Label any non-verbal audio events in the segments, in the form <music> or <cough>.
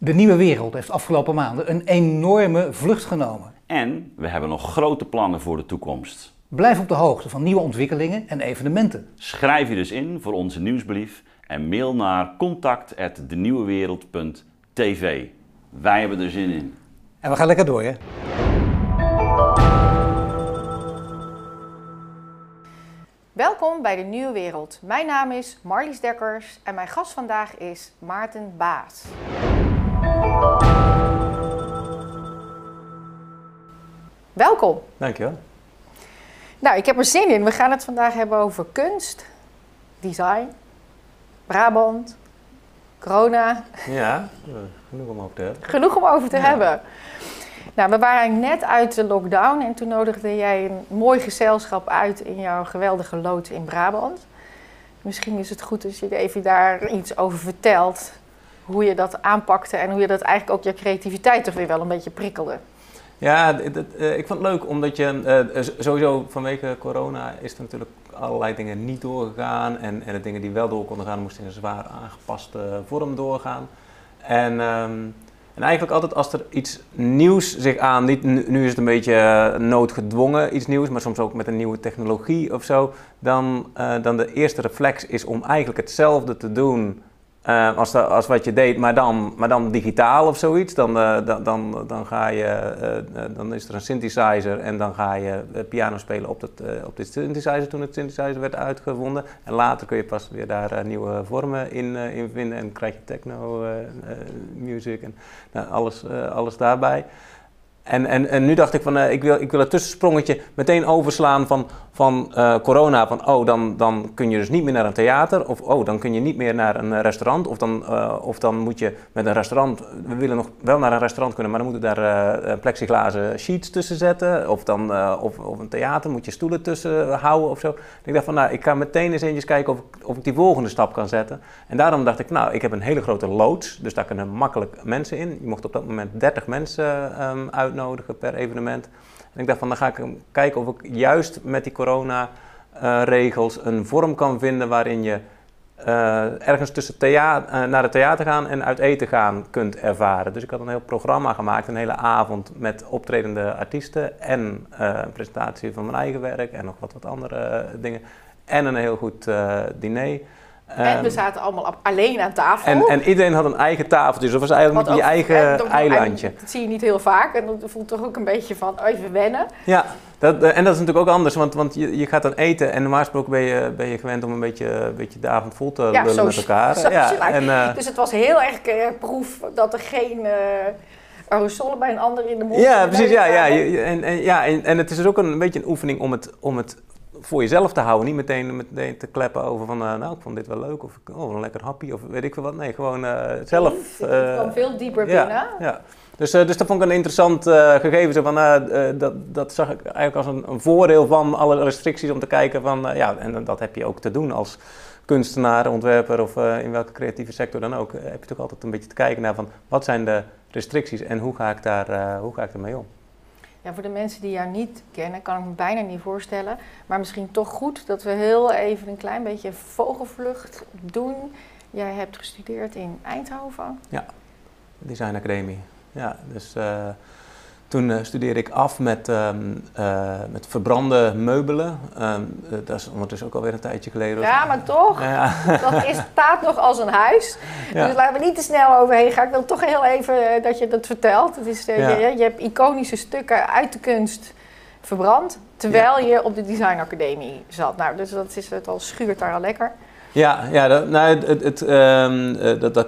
De nieuwe wereld heeft afgelopen maanden een enorme vlucht genomen. En we hebben nog grote plannen voor de toekomst. Blijf op de hoogte van nieuwe ontwikkelingen en evenementen. Schrijf je dus in voor onze nieuwsbrief en mail naar contact@denieuwewereld.tv. Wij hebben er zin in. En we gaan lekker door, hè? Welkom bij de Nieuwe Wereld. Mijn naam is Marlies Dekkers en mijn gast vandaag is Maarten Baas. Welkom. Dankjewel. Nou, ik heb er zin in. We gaan het vandaag hebben over kunst, design, Brabant, corona. Ja, genoeg om over te hebben. Genoeg om over te Ja. hebben. Nou, we waren net uit de lockdown en toen nodigde jij een mooi gezelschap uit in jouw geweldige loods in Brabant. Misschien is het goed als je even daar iets over vertelt. Hoe je dat aanpakte en hoe je dat eigenlijk ook je creativiteit toch weer wel een beetje prikkelde. Ja, eh, ik vond het leuk omdat je eh, s- sowieso vanwege corona is er natuurlijk allerlei dingen niet doorgegaan. En, en de dingen die wel door konden gaan, moesten in een zwaar aangepaste vorm doorgaan. En, ehm, en eigenlijk altijd als er iets nieuws zich aandient, nu, nu is het een beetje eh, noodgedwongen iets nieuws, maar soms ook met een nieuwe technologie of zo, dan, eh, dan de eerste reflex is om eigenlijk hetzelfde te doen eh, als, als wat je deed, maar dan, maar dan digitaal of zoiets. Dan, eh, dan, dan, dan, ga je, eh, dan is er een synthesizer en dan ga je piano spelen op, dat, op dit synthesizer toen het synthesizer werd uitgevonden. En later kun je pas weer daar nieuwe vormen in, in vinden en krijg je techno music en nou, alles, alles daarbij. En, en, en nu dacht ik van, eh, ik, wil, ik wil het tussensprongetje meteen overslaan van, van eh, corona. Van, oh, dan, dan kun je dus niet meer naar een theater. Of, oh, dan kun je niet meer naar een restaurant. Of dan, eh, of dan moet je met een restaurant, we willen nog wel naar een restaurant kunnen, maar dan moeten daar plexiglazen sheets tussen zetten. Of, dan, of, of een theater, moet je stoelen tussen houden of zo. ik dacht van, nou, ik ga meteen eens eventjes kijken of ik, of ik die volgende stap kan zetten. En daarom dacht ik, nou, ik heb een hele grote loods. Dus daar kunnen makkelijk mensen in. Je mocht op dat moment 30 mensen ehm, per evenement. En ik dacht van, dan ga ik kijken of ik juist met die corona-regels een vorm kan vinden waarin je eh, ergens tussen thea- eh, naar het theater gaan en uit eten gaan kunt ervaren. Dus ik had een heel programma gemaakt, een hele avond met optredende artiesten en eh, een presentatie van mijn eigen werk en nog wat, wat andere dingen. En een heel goed diner. En we Ehm, zaten allemaal alleen aan tafel. en, en iedereen had een eigen tafeltje, dus dat was eigenlijk Wat je ook- eigen dat- eilandje. Dat zie je niet heel vaak en dat voelt toch ook een beetje van oh, even wennen. Ja, dat, eh, en dat is natuurlijk ook anders, want, want je, je gaat dan eten en normaal gesproken ben je, ben je gewend om een beetje, een beetje de avond vol te Ja, lullen zo- met elkaar. zo- ja, zo- en, eh, Dus het was heel erg eh, proef dat er geen eh aerosolen bij een ander in de mond ja, precies. Ja, ja, en, en, ja en, en het is dus ook een, een beetje een oefening om het, om het voor jezelf te houden. Niet meteen, meteen te kleppen over van, eh, nou, ik vond dit wel leuk of oh, een lekker happy of weet ik veel wat. Nee, gewoon eh, zelf. Het eh, kwam veel dieper ja, binnen. Ja. Dus, eh, dus dat vond ik een interessant eh, gegeven. Zo van, eh, eh, dat, dat zag ik eigenlijk als een, een voordeel van alle restricties om te kijken van, eh, ja, en dat heb je ook te doen als kunstenaar, ontwerper of eh, in welke creatieve sector dan ook. eh, heb je toch altijd een beetje te kijken naar van, wat zijn de restricties en hoe ga ik daar, eh, hoe ga ik ermee om? Ja, voor de mensen die jou niet kennen, kan ik me bijna niet voorstellen. Maar misschien toch goed dat we heel even een klein beetje vogelvlucht doen. Jij hebt gestudeerd in Eindhoven. Design Academie. Ja, dus eh, toen eh, studeerde ik af met, eh, met verbrande meubelen. Eh, dat is ondertussen ook alweer een tijdje geleden. Ja, maar toch, Ja, <laughs> dat is, staat nog als een huis. Ja. Dus laten we niet te snel overheen gaan. Ik wil toch heel even dat je dat vertelt. Het is, Ja. je, je hebt iconische stukken uit de kunst verbrand. Terwijl je op de Design Academie zat. Nou, dus dat is het al schuurt daar al lekker. Ja, ja dat, nou, het, het, het, ehm, eh, dat, dat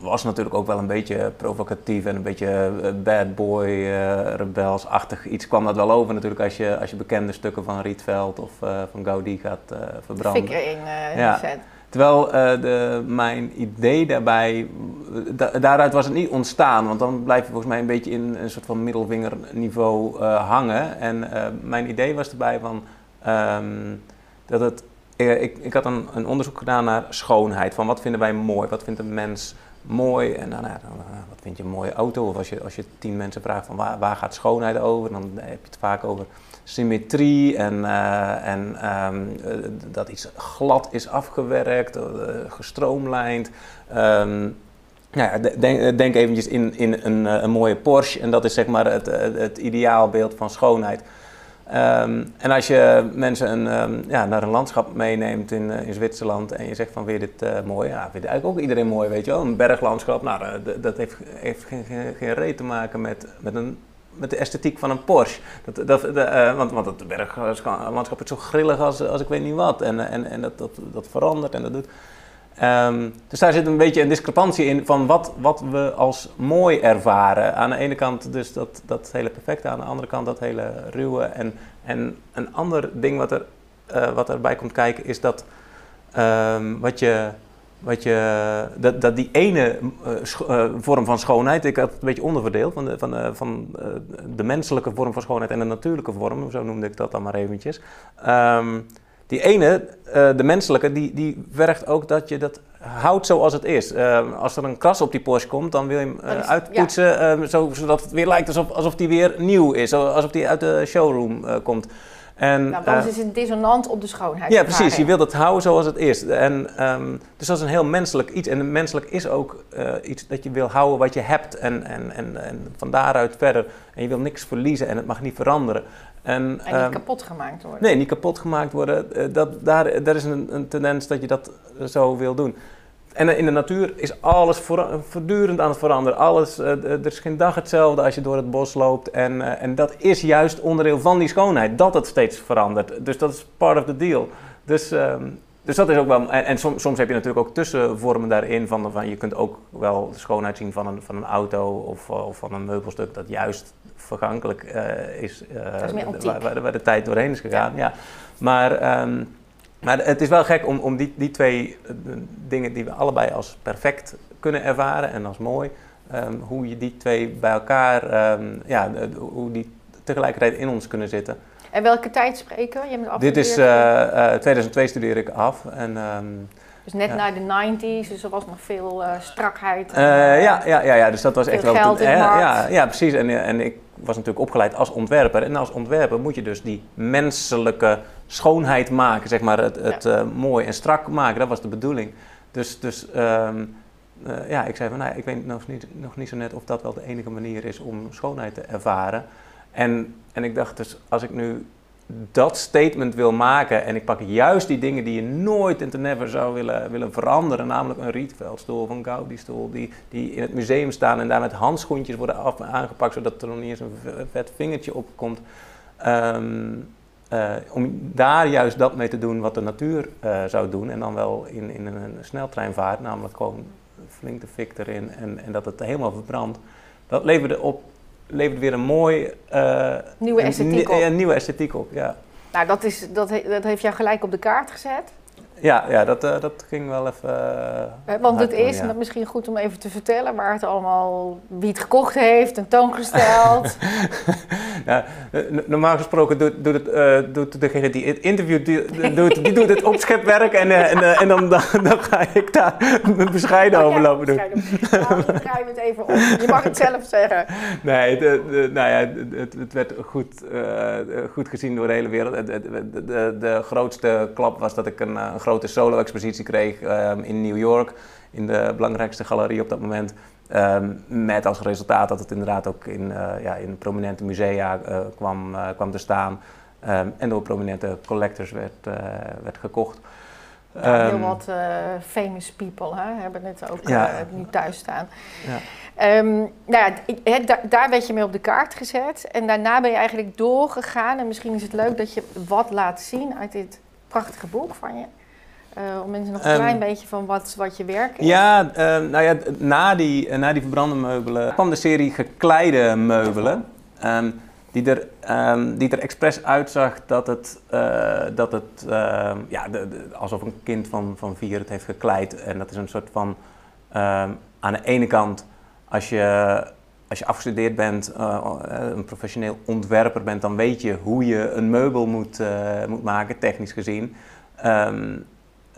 was natuurlijk ook wel een beetje provocatief en een beetje eh, bad boy, eh rebelsachtig iets kwam dat wel over natuurlijk als je, als je bekende stukken van Rietveld of eh, van Gaudí gaat eh, verbranden. Fik erin eh Ja. Terwijl eh, de, mijn idee daarbij, da- daaruit was het niet ontstaan, want dan blijf je volgens mij een beetje in een soort van middelvingerniveau eh, hangen. En eh, mijn idee was erbij van ehm, dat het, eh, ik, ik had een, een onderzoek gedaan naar schoonheid, van wat vinden wij mooi, wat vindt een mens mooi en nou, nou, eh, wat vind je een mooie auto? Of als je, als je tien mensen vraagt van waar, gaat schoonheid over, dan heb je het vaak over symmetrie en, eh, en ehm, eh, dat iets glad is afgewerkt, eh, gestroomlijnd. Ehm, Nou ja, de- denk, denk eventjes in, in een, eh, een mooie Porsche en dat is zeg maar het, het ideaalbeeld van schoonheid. Ehm, en als je mensen een, ehm, ja, naar een landschap meeneemt in, eh, in Zwitserland en je zegt van, je dit eh, mooi? Ja, vindt eigenlijk ook iedereen mooi, weet je wel. Een berglandschap, nou, eh, dat heeft, heeft geen, geen, reet te maken met, met, een, met de esthetiek van een Porsche. Dat, dat, want, want het berglandschap is zo grillig als, als ik weet niet wat. En, en, en dat, dat, dat verandert en dat doet... Ehm, dus daar zit een beetje een discrepantie in van wat, wat we als mooi ervaren. Aan de ene kant dus dat, dat hele perfecte, aan de andere kant dat hele ruwe. En, en een ander ding wat, er, eh, wat erbij komt kijken is dat ehm, wat je, wat je, dat, dat die ene eh, eh, vorm van schoonheid, ik had het een beetje onderverdeeld, van, de, van, van de menselijke vorm van schoonheid en de natuurlijke vorm, zo noemde ik dat dan maar eventjes. Ehm, die ene, eh, de menselijke, die, die vergt ook dat je dat houdt zoals het is. Eh, als er een kras op die Porsche komt, dan wil je hem eh, is- uitpoetsen, zo, zodat het weer lijkt alsof, alsof die weer nieuw is, alsof die uit de showroom komt. En, Nou, dan is het dissonant op de schoonheid. ja, precies. Je wilt het houden zoals het is. En, ehm, dus dat is een heel menselijk iets. En menselijk is ook iets dat je wil houden wat je hebt. En, en, en, en van daaruit verder. En je wil niks verliezen en het mag niet veranderen. En, En niet ehm, kapot gemaakt worden. Nee, niet kapot gemaakt worden. Eh, Dat, daar, daar is een, een tendens dat je dat eh, zo wil doen. En eh, in de natuur is alles voor- voortdurend aan het veranderen. Alles, er is geen dag hetzelfde als je door het bos loopt. En, en dat is juist onderdeel van die schoonheid, dat het steeds verandert. Dus dat is part of the deal. Dus, ehm, dus dat is ook wel... En, en soms, soms heb je natuurlijk ook tussenvormen daarin. Van, van, je kunt ook wel de schoonheid zien van een, van een auto of, eh, of van een meubelstuk dat juist vergankelijk eh, is. Dat is meer waar, waar, waar de tijd doorheen is gegaan. Ja. Maar, ehm, maar het is wel gek om, om die, die twee dingen die we allebei als perfect kunnen ervaren en als mooi, ehm, hoe je die twee bij elkaar, ehm, ja, hoe die tegelijkertijd in ons kunnen zitten. En welke tijd spreken? Je bent Dit is afgestudeerd. eh, eh, 2002 studeer ik af en ehm, Dus net ja. na de 90s, dus er was nog veel eh, strakheid. en, ja, ja, ja, ja, dus dat was echt wel... geld in de markt. ja, ja, precies. En, en ik was natuurlijk opgeleid als ontwerper. En als ontwerper moet je dus die menselijke schoonheid maken, zeg maar. Het, het mooi en strak maken, dat was de bedoeling. Dus, dus ehm, eh, ja, ik zei van, nou, ik weet nog niet, nog niet zo net of dat wel de enige manier is om schoonheid te ervaren. En, en ik dacht dus, als ik nu dat statement wil maken en ik pak juist die dingen die je nooit in te never zou willen, willen veranderen, namelijk een Rietveldstoel een Gaudi-stoel, die, die in het museum staan en daar met handschoentjes worden af, aangepakt, zodat er nog niet eens een vet vingertje op komt. Ehm, eh, om daar juist dat mee te doen wat de natuur eh, zou doen en dan wel in, in een sneltreinvaart, namelijk gewoon flink de fik erin en, en dat het helemaal verbrandt. Dat leverde op levert weer een mooi... eh, Nieuwe esthetiek op. een nieuwe esthetiek op, ja. Nou, dat, is, dat, he- dat heeft jou gelijk op de kaart gezet. Ja, ja dat, eh, dat ging wel even... eh, Eh, Want het is, en dat misschien goed om even te vertellen, waar het allemaal, wie het gekocht heeft, tentoongesteld. <laughs> Ja, normaal gesproken doet, doet, het, doet degene die het interview die, <laughs> doet, die doet het opschepwerk en, en, en dan, dan, dan ga ik daar <laughs> mijn bescheiden Oh, over ja, lopen doen. Nou, we het even om. Je mag het zelf zeggen. Nee, de, de- nou ja, het, het werd goed, goed gezien door de hele wereld. De, de, de, grootste klap was dat ik een, een grote solo-expositie kreeg ehm, in New York. In de belangrijkste galerie op dat moment. Ehm, met als resultaat dat het inderdaad ook in, eh, ja, in prominente musea eh, kwam, eh, kwam te staan. Ehm, en door prominente collectors werd, werd gekocht. Nou, heel wat famous people hè, hebben het ook Ja. nu thuis staan. Ja. Nou ja, da- daar werd je mee op de kaart gezet. En daarna ben je eigenlijk doorgegaan. En misschien is het leuk dat je wat laat zien uit dit prachtige boek van je. Eh, om mensen nog een Ehm, klein beetje van wat, wat je werk is. Ja, eh, nou ja, na die, eh, na die verbrande meubelen kwam de serie gekleide meubelen. ehm, die, er, ehm, die er expres uitzag dat het, eh, dat het ehm, ja, de, de- alsof een kind van, van vier het heeft gekleid. En dat is een soort van, ehm, aan de ene kant, als je, als je afgestudeerd bent, een professioneel ontwerper bent, dan weet je hoe je een meubel moet, moet maken, technisch gezien. Ehm,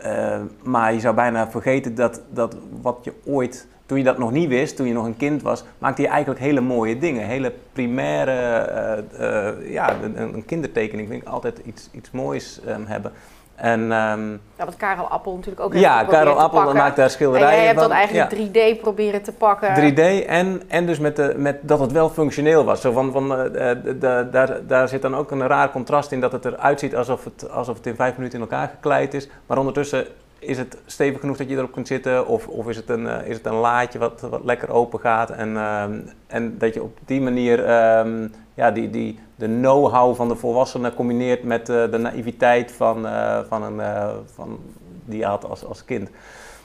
eh, maar je zou bijna vergeten dat, dat wat je ooit, toen je dat nog niet wist, toen je nog een kind was, maakte je eigenlijk hele mooie dingen. Hele primaire, eh, eh, ja, een, een kindertekening vind ik altijd iets, iets moois ehm, hebben. En, ehm, Ja, want Karel Appel natuurlijk ook ja, Karel Appel maakt daar En schilderijen jij hebt van. dat eigenlijk Ja. 3D, jij hebt dat Ja. eigenlijk 3D proberen te pakken. 3D en, en dus met, de, met dat het wel functioneel was. Zo van, van, de- de- daar, daar zit dan ook een raar contrast in dat het eruit ziet alsof het, alsof het in vijf minuten in elkaar gekleid is. Maar ondertussen is het stevig genoeg dat je erop kunt zitten of, of is, het een, eh, is het een laadje wat, wat lekker open gaat. En, ehm, en dat je op die manier ehm, ja, die, die, de know-how van de volwassenen combineert met eh, de naïviteit van, eh, van een, eh, van, die je had als, als kind.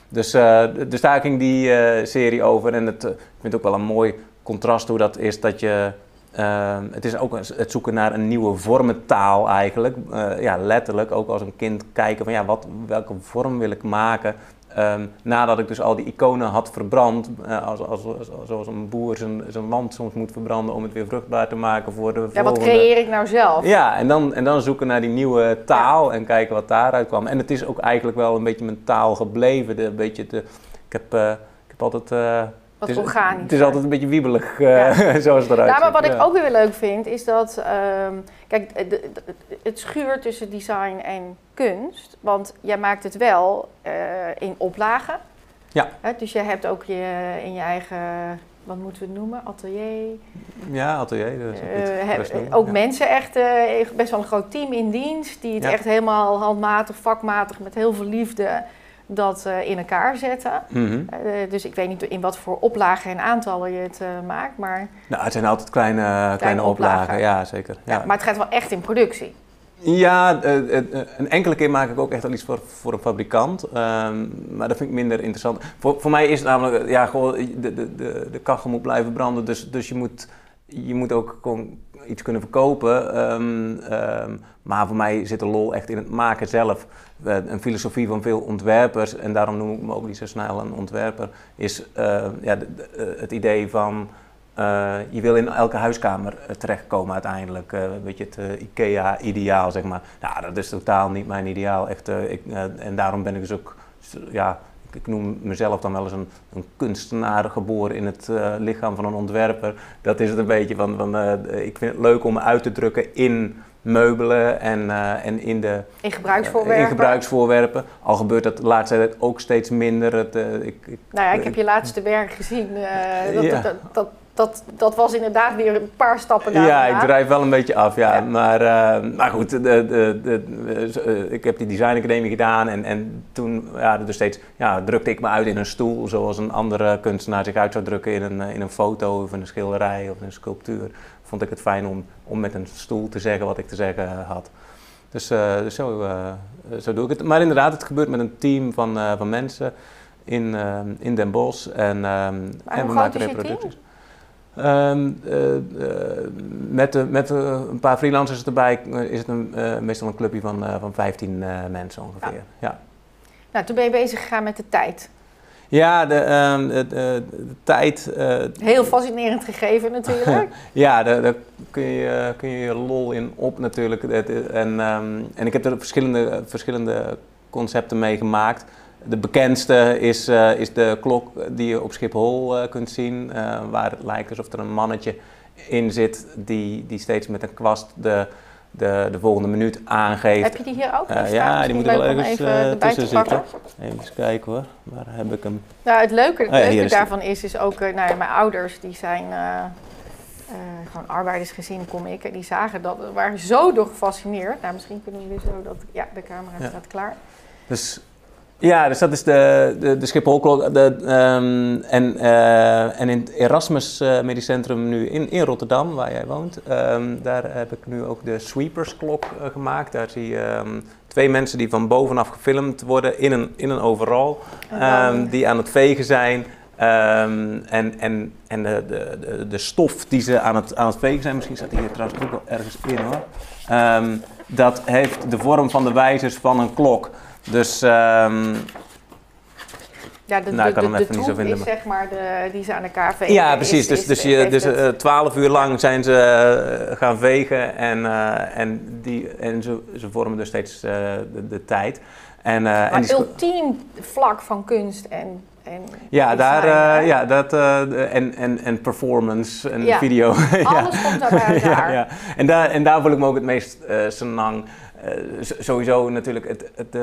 Dus, dus daar ging die serie over. En het, ik vind het ook wel een mooi contrast hoe dat is dat je. het is ook het zoeken naar een nieuwe vormentaal eigenlijk. Ja, letterlijk ook als een kind kijken van ja, wat, welke vorm wil ik maken. Ehm, nadat ik dus al die iconen had verbrand, eh, als, als, als- zoals een boer zijn, zijn land soms moet verbranden om het weer vruchtbaar te maken voor de Ja, wat volgende. creëer ik nou zelf? Ja, en dan, en dan zoeken naar die nieuwe taal en kijken wat daaruit kwam. En het is ook eigenlijk wel een beetje mijn taal gebleven. De, een beetje de, ik, heb, eh, ik heb altijd... eh, Wat het is, organisch. Het is altijd een beetje wiebelig, eh, <laughs> zoals het eruit Ja, maar ziet. wat ik Ja. ook weer leuk vind, is dat... ehm, kijk, de- de- het schuurt tussen design en kunst. Want jij maakt het wel eh, in oplagen. Ja. Hè, dus je hebt ook je, in je eigen... Wat moeten we het noemen? Atelier. Ja, atelier. Dat is ook Eh, heb- ook ja. mensen echt, best wel een groot team in dienst. Die het Ja. echt helemaal handmatig, vakmatig, met heel veel liefde dat eh, in elkaar zetten. Mhm. Eh, dus ik weet niet in wat voor oplagen en aantallen je het eh, maakt. Maar, Nou, het zijn altijd kleine, kleine, oplagen. oplagen. Ja, zeker. ja. Ja, maar het gaat wel echt in productie. Ja, eh, eh, eh, een enkele keer maak ik ook echt al iets voor, voor een fabrikant. Ehm, maar dat vind ik minder interessant. Voor, voor mij is het namelijk, eh, ja, gewoon, de, de, de, de kachel moet blijven branden. Dus, dus je, moet, je moet ook iets kunnen verkopen. Ehm, ehm, maar voor mij zit de lol echt in het maken zelf. Eh, een filosofie van veel ontwerpers, en daarom noem ik me ook niet zo snel een ontwerper, is eh, ja, eh, het idee van je wil in elke huiskamer terechtkomen uiteindelijk. Een beetje het IKEA-ideaal, zeg maar. Nou, dat is totaal niet mijn ideaal. Echt, en daarom ben ik dus ook, ja, ik, noem mezelf dan wel eens een, een kunstenaar geboren in het eh, lichaam van een ontwerper. Dat is het een beetje van, van eh, ik vind het leuk om me uit te drukken in meubelen en, eh, en in de In gebruiksvoorwerpen. in gebruiksvoorwerpen. Al gebeurt dat de laatste tijd ook steeds minder. Het, ik, ik, Nou ja, ik heb je laatste werk gezien. dat, Ja. dat, dat, dat, dat was inderdaad weer een paar stappen daar. Ja, ik drijf wel een beetje af, ja. Ja. Maar, eh, maar goed, de, de, de, eh, ik heb die designacademie gedaan en, en toen ja, dus steeds, ja, drukte ik me uit in een stoel, zoals een andere kunstenaar zich uit zou drukken in een, eh, in een foto of in een schilderij of een sculptuur. Vond ik het fijn om, om met een stoel te zeggen wat ik te zeggen had. Dus, dus zo, zo doe ik het. Maar inderdaad, het gebeurt met een team van, van mensen in, in Den Bosch. En, ehm, en we maken reproducties. Ehm, eh, eh, met de, met een paar freelancers erbij eh, is het een, meestal een clubje van, van 15 eh, mensen ongeveer. Ja, Nou, toen ben je bezig gegaan met de tijd. ja de, ehm, de, de- de tijd. eh, Heel fascinerend gegeven natuurlijk. <laughs> ja, daar, kun, je, kun je lol in op natuurlijk. En, ehm, en ik heb er verschillende, verschillende concepten mee gemaakt. De bekendste is, eh, is de klok die je op Schiphol eh, kunt zien, eh, waar het lijkt alsof er een mannetje in zit die, die steeds met een kwast de, de, de volgende minuut aangeeft. Heb je die hier ook? Staan? ja, die moet er wel ergens even tussen zitten. Even kijken hoor, waar heb ik hem? Nou, het leuke, het Oh ja, leuke daarvan is, is ook, nou ja, mijn ouders, die zijn gewoon arbeidersgezin, kom ik. En die zagen dat, waren zo door gefascineerd. Nou, misschien kunnen jullie zo dat, ja, de camera Ja. staat klaar. Dus, ja, dus dat is de, de, de Schipholklok. De, ehm, en, eh, en in het Erasmus eh, Medisch Centrum nu in, in Rotterdam, waar jij woont, ehm, daar heb ik nu ook de Sweepersklok eh, gemaakt. Daar zie je ehm, twee mensen die van bovenaf gefilmd worden in een, in een overal, En dan- die aan het vegen zijn. En en, en de, de, de, stof die ze aan het, aan het vegen zijn, misschien staat die hier trouwens ook wel ergens in hoor. Dat heeft de vorm van de wijzers van een klok. Dus ehm, Ja, de, Nou, ik de, kan de, hem de even niet zo vinden, is maar- zeg maar de, die ze aan elkaar vegen. ja, precies. Dus, is- dus, is- je, dus het- eh, twaalf uur lang zijn ze eh, gaan vegen en, eh, en, die, en ze, ze vormen dus steeds de, de tijd. En, eh, en maar die ultiem vlak van kunst en, en ja, daar, hè? ja, dat, de- en, en, en performance en Ja. video. <laughs> Ja. Alles komt daarbij uit <laughs> ja, ja. En, daar, en daar voel ik me ook het meest eh senang. sowieso natuurlijk, het, het, eh,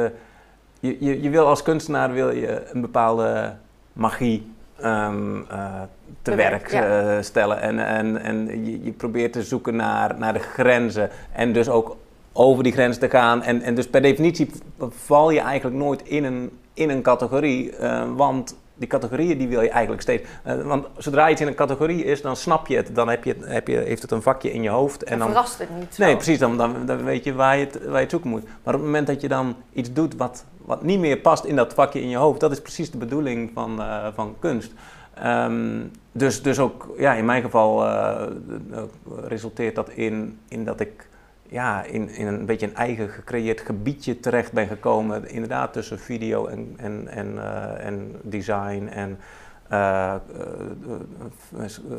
je, je, je wil als kunstenaar wil je een bepaalde magie ehm, eh, te werk ja. eh, stellen. En, en, en je, je probeert te zoeken naar, naar de grenzen. En dus ook over die grens te gaan. En, en dus per definitie val je eigenlijk nooit in een, in een categorie. eh, want die categorieën die wil je eigenlijk steeds. want zodra iets in een categorie is, dan snap je het. Dan heb je, heb je, heeft het een vakje in je hoofd. En En dan, verrast het niet zo. Nee, precies. Dan, dan, dan weet je waar je, het, waar je het zoeken moet. Maar op het moment dat je dan iets doet wat, wat niet meer past in dat vakje in je hoofd, dat is precies de bedoeling van, eh, van kunst. Ehm, dus, dus ook, ja, in mijn geval eh, eh, resulteert dat in, in dat ik ja, in, in een beetje een eigen gecreëerd gebiedje terecht ben gekomen. Inderdaad, tussen video en, en, en, en design en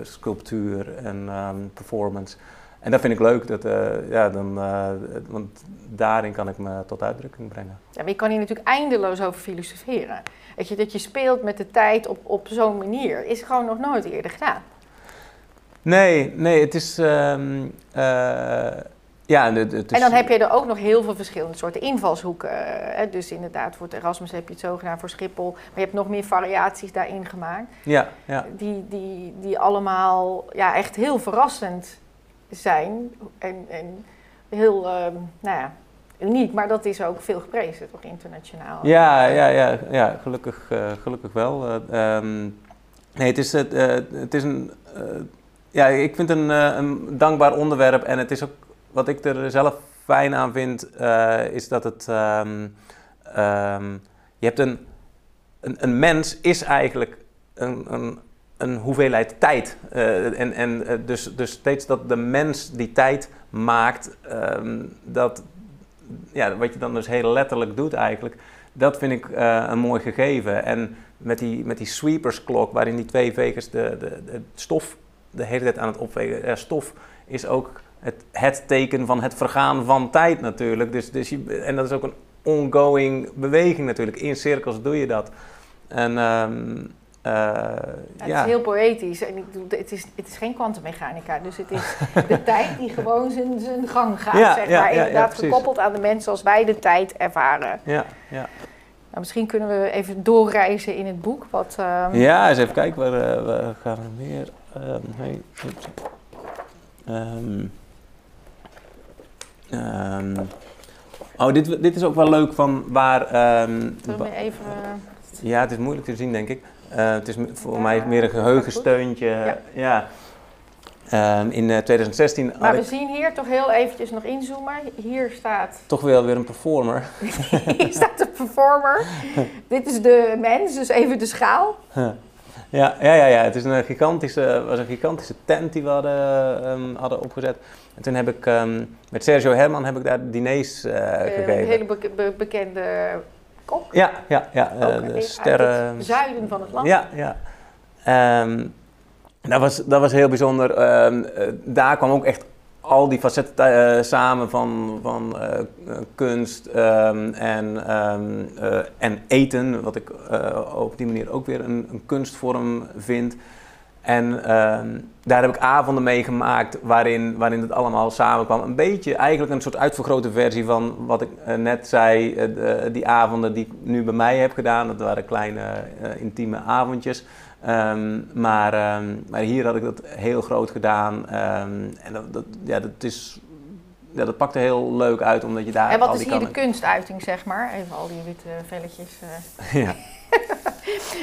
sculptuur en ehm, performance. En dat vind ik leuk, dat, eh, ja, dan, eh, want daarin kan ik me tot uitdrukking brengen. Ja, maar je kan hier natuurlijk eindeloos over filosoferen. Weet je, dat je speelt met de tijd op, op zo'n manier, is gewoon nog nooit eerder gedaan. Nee, nee, het is. ehm, eh, ja, het, het is, En dan heb je er ook nog heel veel verschillende soorten invalshoeken. Hè? Dus inderdaad, voor het Erasmus heb je het zo gedaan voor Schiphol. Maar je hebt nog meer variaties daarin gemaakt. Ja, ja. Die, die, die allemaal ja, echt heel verrassend zijn. En, en heel, ehm, nou ja, uniek. Maar dat is ook veel geprezen, toch internationaal. Ja, ja, ja, ja gelukkig, eh, gelukkig wel. Eh, ehm, nee, het is, het, eh, het is een. ja, ik vind het een, een dankbaar onderwerp. En het is ook. Wat ik er zelf fijn aan vind, is dat het. ehm, je hebt een. Een, een mens is eigenlijk een, een, een hoeveelheid tijd. Eh, en en eh, dus, dus steeds dat de mens die tijd maakt, ehm, dat, ja, wat je dan dus heel letterlijk doet eigenlijk, dat vind ik eh, een mooi gegeven. En met die, met die sweepersklok, waarin die twee vegers de, de, stof de hele tijd aan het opvegen. Stof is ook het, het teken van het vergaan van tijd natuurlijk. Dus, dus je, en dat is ook een ongoing beweging natuurlijk. In cirkels doe je dat. En ehm, eh, Ja, het is heel poëtisch. En ik bedoel, het is, het is geen kwantummechanica. Dus het is de <laughs> tijd die gewoon zijn, zijn gang gaat. Ja, zeg maar. Inderdaad gekoppeld aan de mensen zoals wij de tijd ervaren. ja, ja. Nou, misschien kunnen we even doorreizen in het boek. Wat, ehm, Ja, eens even kijken, waar, eh, waar gaan we meer? Ehm. Ehm, oh, dit, dit is ook wel leuk van waar... we even... ja, het is moeilijk te zien, denk ik. Eh, het is voor mij meer een geheugensteuntje. Ja. Ja. Ehm, in eh, 2016 had Maar we ik zien hier toch heel eventjes nog inzoomen. Hier staat, <laughs> toch wel weer een performer. <laughs> hier staat de performer. Dit is de mens, dus even de schaal. <laughs> Ja, ja, ja, ja. het is een gigantische, was een gigantische tent die we hadden, ehm, hadden opgezet. En toen heb ik ehm, met Sergio Herman heb ik daar diners eh, Eh, een gegeven. hele be- be- bekende kok. Ja, ja, ja. eh, Ook de sterren. het zuiden van het land. Ja, ja. Ehm, dat, was, dat was heel bijzonder. Ehm, eh, daar kwam ook echt al die facetten eh, samen van, van kunst ehm, en, en eten, wat ik op die manier ook weer een, een kunstvorm vind. En ehm, daar heb ik avonden mee gemaakt waarin, waarin het allemaal samenkwam. Een beetje eigenlijk een soort uitvergrote versie van wat ik eh, net zei. eh, de- die avonden die ik nu bij mij heb gedaan. Dat waren kleine eh, intieme avondjes. Ehm, maar, ehm, maar hier had ik dat heel groot gedaan. En dat, dat, ja, dat, is, ja, dat pakte heel leuk uit omdat je daar En wat is hier de kunstuiting, zeg maar? Even al die witte velletjes. eh. <laughs> Ja.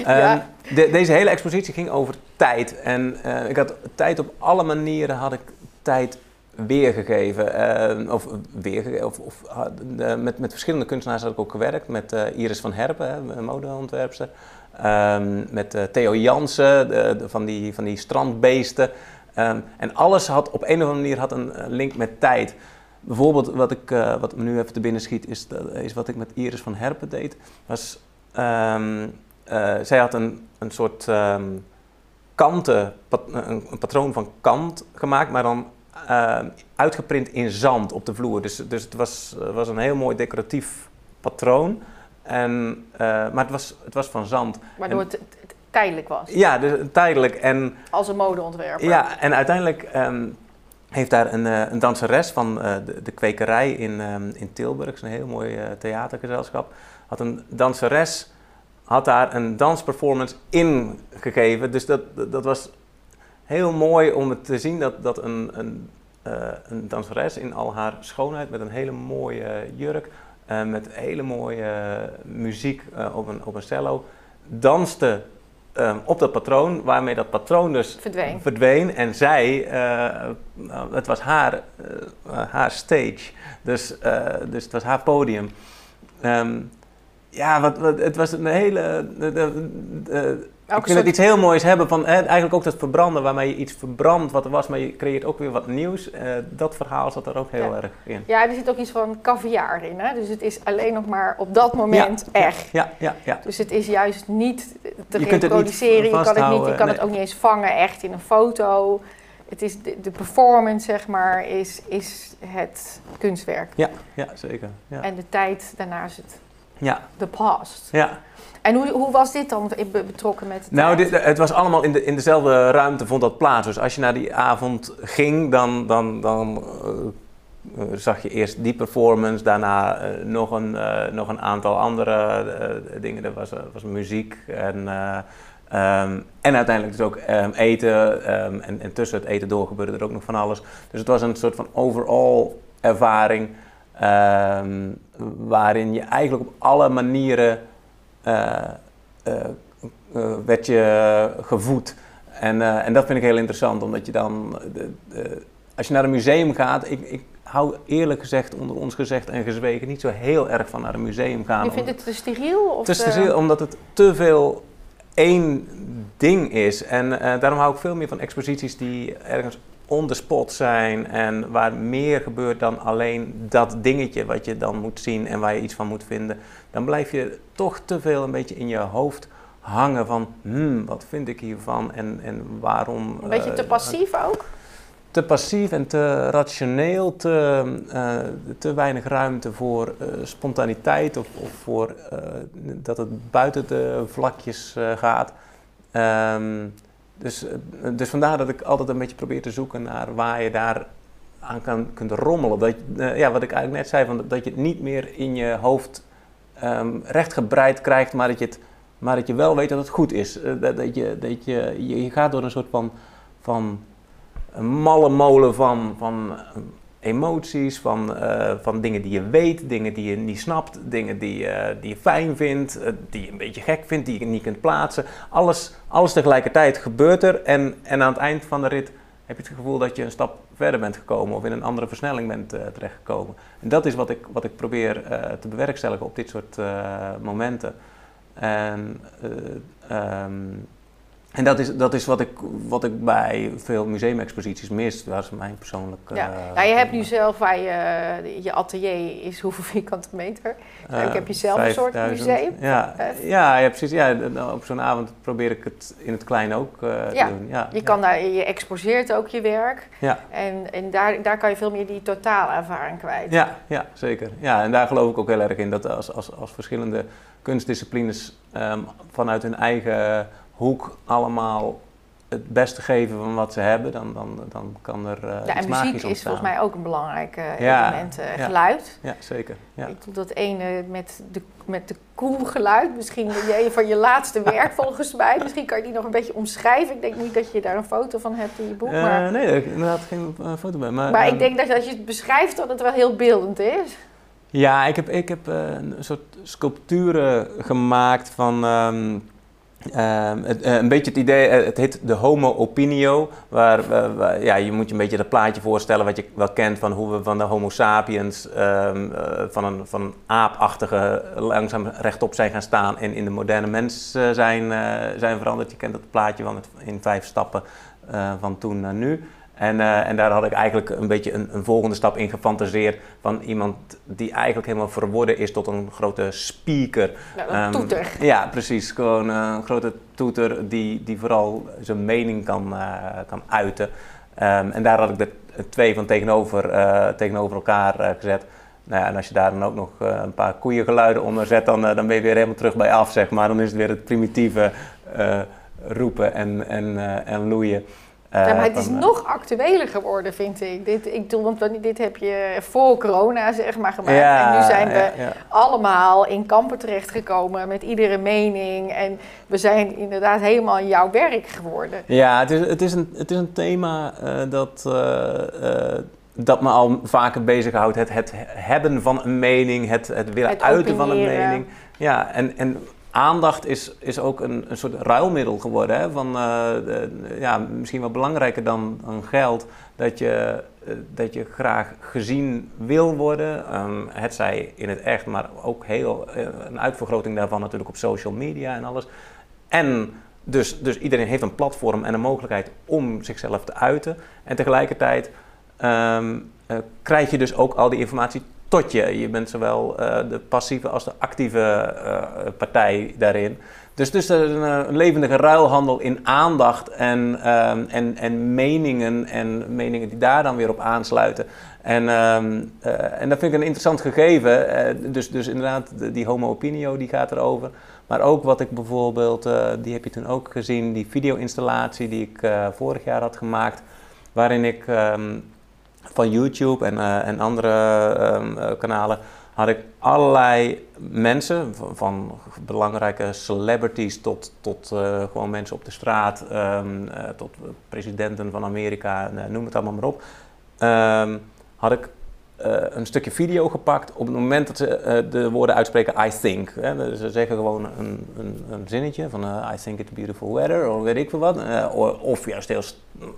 <laughs> Ja. De- deze hele expositie ging over tijd. En eh, ik had tijd op alle manieren had ik tijd weergegeven. Ehm, of weergegeven. Of, of, met, met verschillende kunstenaars had ik ook gewerkt. Met eh, Iris van Herpen, modeontwerpster. Ehm, met eh, Theo Jansen, van, die, van die strandbeesten. Ehm, en alles had op een of andere manier had een eh, link met tijd. Bijvoorbeeld wat, ik, eh, wat me nu even te binnen schiet, is, is wat ik met Iris van Herpen deed. Was, ehm, eh, zij had een, een soort kanten, een, patroon van kant gemaakt, maar dan ehm, uitgeprint in zand op de vloer. Dus, dus het was, eh, was een heel mooi decoratief patroon. En, eh, maar het was, het was van zand. Waardoor het, het- het tijdelijk was. Ja, dus tijdelijk. En Als een modeontwerper. ja, en uiteindelijk ehm, heeft daar een, eh, een danseres van eh, de, de kwekerij in, ehm, in Tilburg, een heel mooi eh, theatergezelschap, had een danseres, had daar een dansperformance in gegeven. Dus dat, dat, was heel mooi om het te zien dat, dat een, een, eh, een danseres in al haar schoonheid, met een hele mooie jurk, eh, met hele mooie muziek eh, op, een, op een cello, danste op dat patroon, waarmee dat patroon dus Verdween. verdween. En zij, het was haar, haar stage, dus, eh, dus het was haar podium. Ehm, ja, wat, wat, het was een hele. de- de- Ook ik vind iets heel moois hebben van hè, eigenlijk ook dat verbranden, waarmee je iets verbrandt wat er was, maar je creëert ook weer wat nieuws. Eh, dat verhaal zat er ook heel Ja. erg in. Ja, er zit ook iets van caviar in. Hè? Dus het is alleen nog maar op dat moment echt. Ja, ja, ja. Dus het is juist niet te kunt het niet reproduceren. Je kan, het, niet, je kan het ook niet eens vangen echt in een foto. Het is de, de performance, zeg maar, is, is het kunstwerk. Ja, ja zeker. Ja. En de tijd daarna is het ja, the past. ja. En hoe, hoe was dit dan be- betrokken met Nou, dit, het was allemaal in, de, in dezelfde ruimte vond dat plaats. Dus als je naar die avond ging, dan, dan, dan eh, eh, zag je eerst die performance, daarna eh, nog, een, nog een aantal andere dingen. Er was, was muziek en, eh, ehm, en uiteindelijk dus ook ehm, eten. ehm, en, en tussen het eten door gebeurde er ook nog van alles. Dus het was een soort van overall ervaring. Ehm, waarin je eigenlijk op alle manieren eh, eh, eh, werd je gevoed. En, en dat vind ik heel interessant, omdat je dan, de, de- als je naar een museum gaat, ik, ik hou eerlijk gezegd, onder ons gezegd en gezwegen, niet zo heel erg van naar een museum gaan. je vindt het te steriel? Of te veel, omdat het te veel één ding is. En daarom hou ik veel meer van exposities die ergens on the spot zijn en waar meer gebeurt dan alleen dat dingetje wat je dan moet zien en waar je iets van moet vinden. Dan blijf je toch te veel een beetje in je hoofd hangen van, hmm, wat vind ik hiervan en, en waarom... Een beetje te eh, passief ook? te passief en te rationeel, te, eh, te weinig ruimte voor eh, spontaniteit of, of voor dat het buiten de vlakjes gaat. Ehm, dus, eh, dus vandaar dat ik altijd een beetje probeer te zoeken naar waar je daar aan kan, kunt rommelen. Dat, eh, ja, wat ik eigenlijk net zei, van, dat je het niet meer in je hoofd ehm, rechtgebreid krijgt, maar dat, je het, maar dat je wel weet dat het goed is. Eh, dat, dat je, dat je, je, je gaat door een soort van, van een malle molen van, van emoties, van, eh, van dingen die je weet, dingen die je niet snapt, dingen die, eh, die je fijn vindt, eh, die je een beetje gek vindt, die je niet kunt plaatsen. Alles, alles tegelijkertijd gebeurt er en, en aan het eind van de rit heb je het gevoel dat je een stap verder bent gekomen of in een andere versnelling bent terechtgekomen. En dat is wat ik, wat ik probeer te bewerkstelligen op dit soort momenten. En, eh, ehm, en dat is, dat is wat, ik, wat ik bij veel museumexposities mis. Dat is mijn persoonlijk... Ja. eh, Nou, je hebt nu zelf waar je, je atelier is hoeveel <laughs> vierkante meter? eh, ik heb je zelf een soort 5000. museum. Ja, Eh, ja, ja, precies. Ja, op zo'n avond probeer ik het in het klein ook eh, Ja, te doen. Ja, Je, kan daar, je exposeert ook je werk. Ja. En, en daar, daar kan je veel meer die totale ervaring kwijt. Ja, ja, zeker. Ja, en daar geloof ik ook heel erg in dat als, als, als verschillende kunstdisciplines ehm, vanuit hun eigen hoek allemaal het beste geven van wat ze hebben, dan, dan, dan kan er eh Ja, en muziek is ontstaan. volgens mij ook een belangrijk eh, Ja, element. eh, ja. Geluid. Ja, zeker. Ja. Ik doe dat ene met de, met de koel geluid. Misschien jij van je laatste werk <laughs> volgens mij. Misschien kan je die nog een beetje omschrijven. Ik denk niet dat je daar een foto van hebt in je boek. Maar nee, heb inderdaad geen foto bij. Maar, maar ehm, ik denk dat als je het beschrijft, dat het wel heel beeldend is. Ja, ik heb, ik heb een soort sculpturen gemaakt van. ehm, ehm, het, eh, een beetje het idee, eh, het heet de Homo Opinio. Waar, eh, waar- ja, je moet je een beetje dat plaatje voorstellen wat je wel kent van hoe we van de Homo sapiens, ehm, eh, van, een, van een aapachtige, langzaam rechtop zijn gaan staan en in de moderne mens zijn, zijn veranderd. Je kent dat plaatje wel met, in vijf stappen van toen naar nu. En, eh, en daar had ik eigenlijk een beetje een, een volgende stap in gefantaseerd van iemand die eigenlijk helemaal verworden is tot een grote speaker. Nou, een Ehm, toeter. Ja, precies. Gewoon eh, een grote toeter die, die vooral zijn mening kan, eh, kan uiten. Ehm, en daar had ik de twee van tegenover, tegenover elkaar gezet. Nou ja, en als je daar dan ook nog een paar koeiengeluiden onder zet, dan, dan ben je weer helemaal terug bij af, zeg maar. Dan is het weer het primitieve roepen en, en, en loeien. Eh, Ja, maar het is van, eh, nog actueler geworden, vind ik. Dit, ik bedoel, want dit heb je voor corona, zeg maar, gemaakt. ja, en nu zijn we ja, allemaal in kampen terechtgekomen met iedere mening. En we zijn inderdaad helemaal jouw werk geworden. Ja, het is, het is, een, het is een thema eh, dat, dat me al vaker bezighoudt. Het, het hebben van een mening, het, het willen Het uiten van een mening. Ja, en, en aandacht is, is ook een, een soort ruilmiddel geworden. Hè? Van, eh, ja, misschien wel belangrijker dan, dan geld. Dat je, eh, dat je graag gezien wil worden. Ehm, het zij in het echt, maar ook heel, eh, een uitvergroting daarvan natuurlijk op social media en alles. En dus, dus iedereen heeft een platform en een mogelijkheid om zichzelf te uiten. En tegelijkertijd eh, krijg je dus ook al die informatie tot je. Je bent zowel eh, de passieve als de actieve eh, partij daarin. Dus, dus er is een, eh, levendige ruilhandel in aandacht en, ehm, en, en meningen en meningen die daar dan weer op aansluiten. En, ehm, eh, en dat vind ik een interessant gegeven. Dus, dus inderdaad, de- die homo opinio die gaat erover. Maar ook wat ik bijvoorbeeld, die heb je toen ook gezien, die video-installatie die ik vorig jaar had gemaakt. Waarin ik ehm, van YouTube en, eh, en andere ehm, eh, kanalen had ik allerlei mensen, van, belangrijke celebrities tot, tot eh, gewoon mensen op de straat, ehm, eh, tot presidenten van Amerika, noem het allemaal maar op. Ehm, had ik een stukje video gepakt op het moment dat ze eh, de woorden uitspreken I think. Hè. Dus Ze zeggen gewoon een, een, een zinnetje van eh, I think it's beautiful weather of weet ik veel wat. Eh, of, juist heel,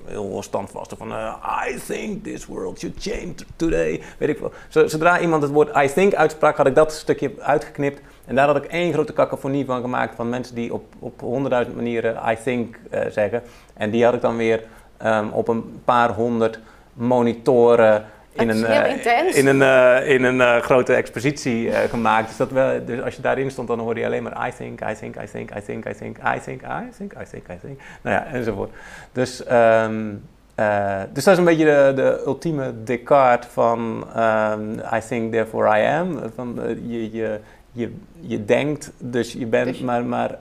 heel standvastig van eh, I think this world should change today. Weet ik veel. Zo- Zodra iemand het woord I think uitsprak had ik dat stukje uitgeknipt. En daar had ik één grote cacophonie van gemaakt van mensen die op, op honderdduizend manieren I think eh, zeggen. En die had ik dan weer ehm, op een paar honderd monitoren in een, eh, in een, eh, in een eh, grote expositie gemaakt. Dus, dat wel, dus als je daarin stond, dan hoorde je alleen maar I think, I think, I think, I think, I think, I think, I think, I think, I think. Nou ja, enzovoort. Dus, eh, dus dat is een beetje de, de ultieme Descartes van ehm, I think, therefore I am. Van, je, je, je, je denkt, dus je bent, Dus je- maar, maar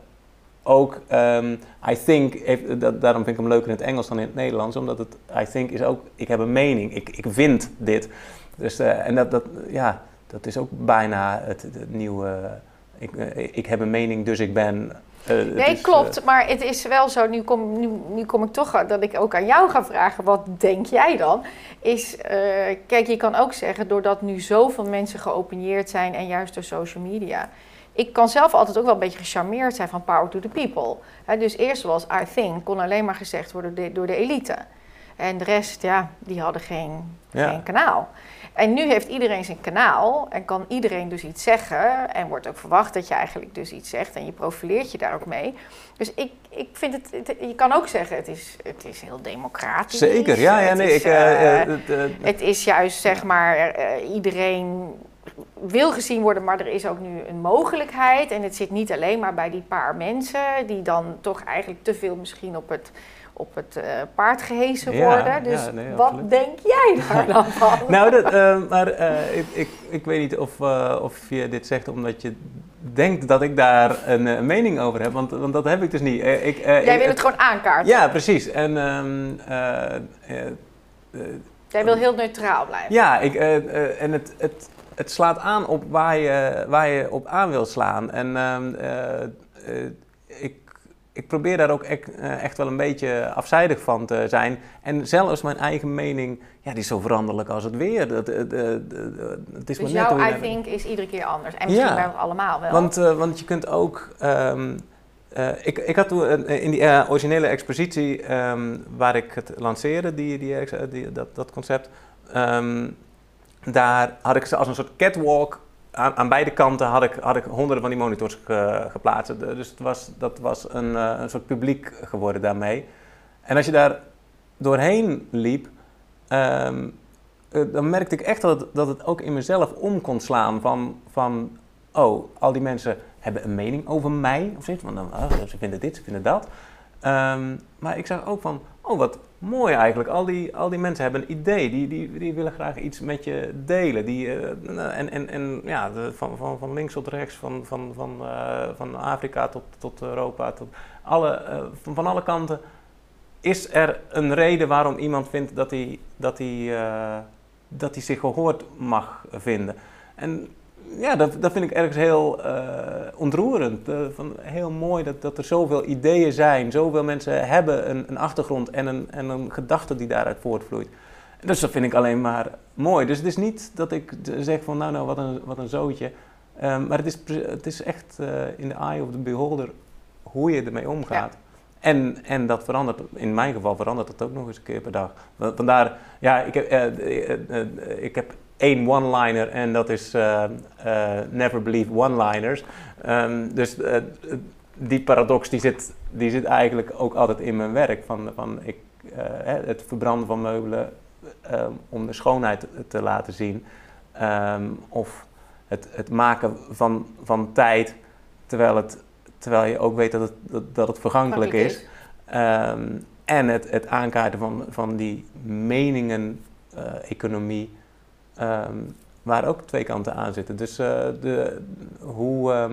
ook ehm, I think, heeft, dat, daarom vind ik hem leuker in het Engels dan in het Nederlands, omdat het I think is ook, ik heb een mening, ik, ik vind dit. Dus, eh, en dat, dat, ja, dat is ook bijna het, het nieuwe, ik, eh, ik heb een mening, dus ik ben. eh, Nee, is, klopt. eh, Maar het is wel zo, nu kom, nu, nu kom ik toch dat ik ook aan jou ga vragen, wat denk jij dan? Is, eh, kijk, je kan ook zeggen, doordat nu zoveel mensen geopineerd zijn en juist door social media. Ik kan zelf altijd ook wel een beetje gecharmeerd zijn van power to the people. Dus eerst was I think, kon alleen maar gezegd worden door de, door de elite. En de rest, ja, die hadden geen, Ja. geen kanaal. En nu heeft iedereen zijn kanaal en kan iedereen dus iets zeggen. En wordt ook verwacht dat je eigenlijk dus iets zegt en je profileert je daar ook mee. Dus ik, ik vind het, het- je kan ook zeggen, het is, het is heel democratisch. Zeker, ja, ja, Het nee, is, ik, eh, eh, eh, het, is juist, zeg maar, iedereen wil gezien worden, maar er is ook nu een mogelijkheid. En het zit niet alleen maar bij die paar mensen die dan toch eigenlijk te veel misschien op het, op het eh, paard gehezen Ja, worden. Dus ja, nee, wat denk jij daar dan <laughs> van? nou, dat, eh, maar eh, ik, ik, ik weet niet of, of je dit zegt omdat je denkt dat ik daar een mening over heb, want, want dat heb ik dus niet. Ik, Jij wil het gewoon aankaarten. Ja, precies. En ehm, eh, eh, eh, Jij wil heel neutraal blijven. Ja, ik, en het, het, het slaat aan op waar je, waar je op aan wilt slaan. En ehm, eh, eh, ik, ik probeer daar ook ek- eh, echt wel een beetje afzijdig van te zijn. En zelfs mijn eigen mening, ja, die is zo veranderlijk als het weer. Dat, het is Dus maar net jouw think is iedere keer anders. En misschien Ja. bij ons allemaal wel. want, want je kunt ook. ehm, eh, ik, ik had toen in die originele expositie ehm, waar ik het lanceerde, die, die, dat, dat concept. Daar had ik ze als een soort catwalk. Aan, aan beide kanten had ik, had ik honderden van die monitors ge- geplaatst. Dus het was, dat was een, eh, een soort publiek geworden daarmee. En als je daar doorheen liep, ehm, eh, dan merkte ik echt dat het, dat het ook in mezelf om kon slaan van, van oh, al die mensen hebben een mening over mij of zoiets. Want dan, oh, ze vinden dit, ze vinden dat. Ehm, maar ik zag ook van, oh wat mooi eigenlijk. Al die, al die mensen hebben een idee. Die, die, die willen graag iets met je delen. Die, eh, en en, en ja, van, van, van links tot rechts, van, van, van, eh, van Afrika tot, tot Europa, tot alle, eh, van, van alle kanten is er een reden waarom iemand vindt dat hij, dat hij, dat hij zich gehoord mag vinden? En ja, dat, dat vind ik ergens heel uh, ontroerend. Uh, van, heel mooi dat, dat er zoveel ideeën zijn, zoveel mensen hebben een, een achtergrond en een, en een gedachte die daaruit voortvloeit. Dus dat vind ik alleen maar mooi. Dus het is niet dat ik zeg van nou nou wat een, wat een zootje. Um, maar het is, het is echt uh, in de eye of the beholder hoe je ermee omgaat. Ja. En, en dat verandert, in mijn geval verandert dat ook nog eens een keer per dag. Vandaar, ja, ik heb, ik heb één one-liner en dat is never believe one-liners. Um, dus die paradox die zit, die zit eigenlijk ook altijd in mijn werk. Van, van ik, het verbranden van meubelen um, om de schoonheid te laten zien. Um, of het, het maken van, van tijd terwijl, het, terwijl je ook weet dat het, dat, dat het vergankelijk is. Um, en het, het aankaarten van, van die meningen-economie, uh, waar ook twee kanten aan zitten. Dus uh, de, hoe,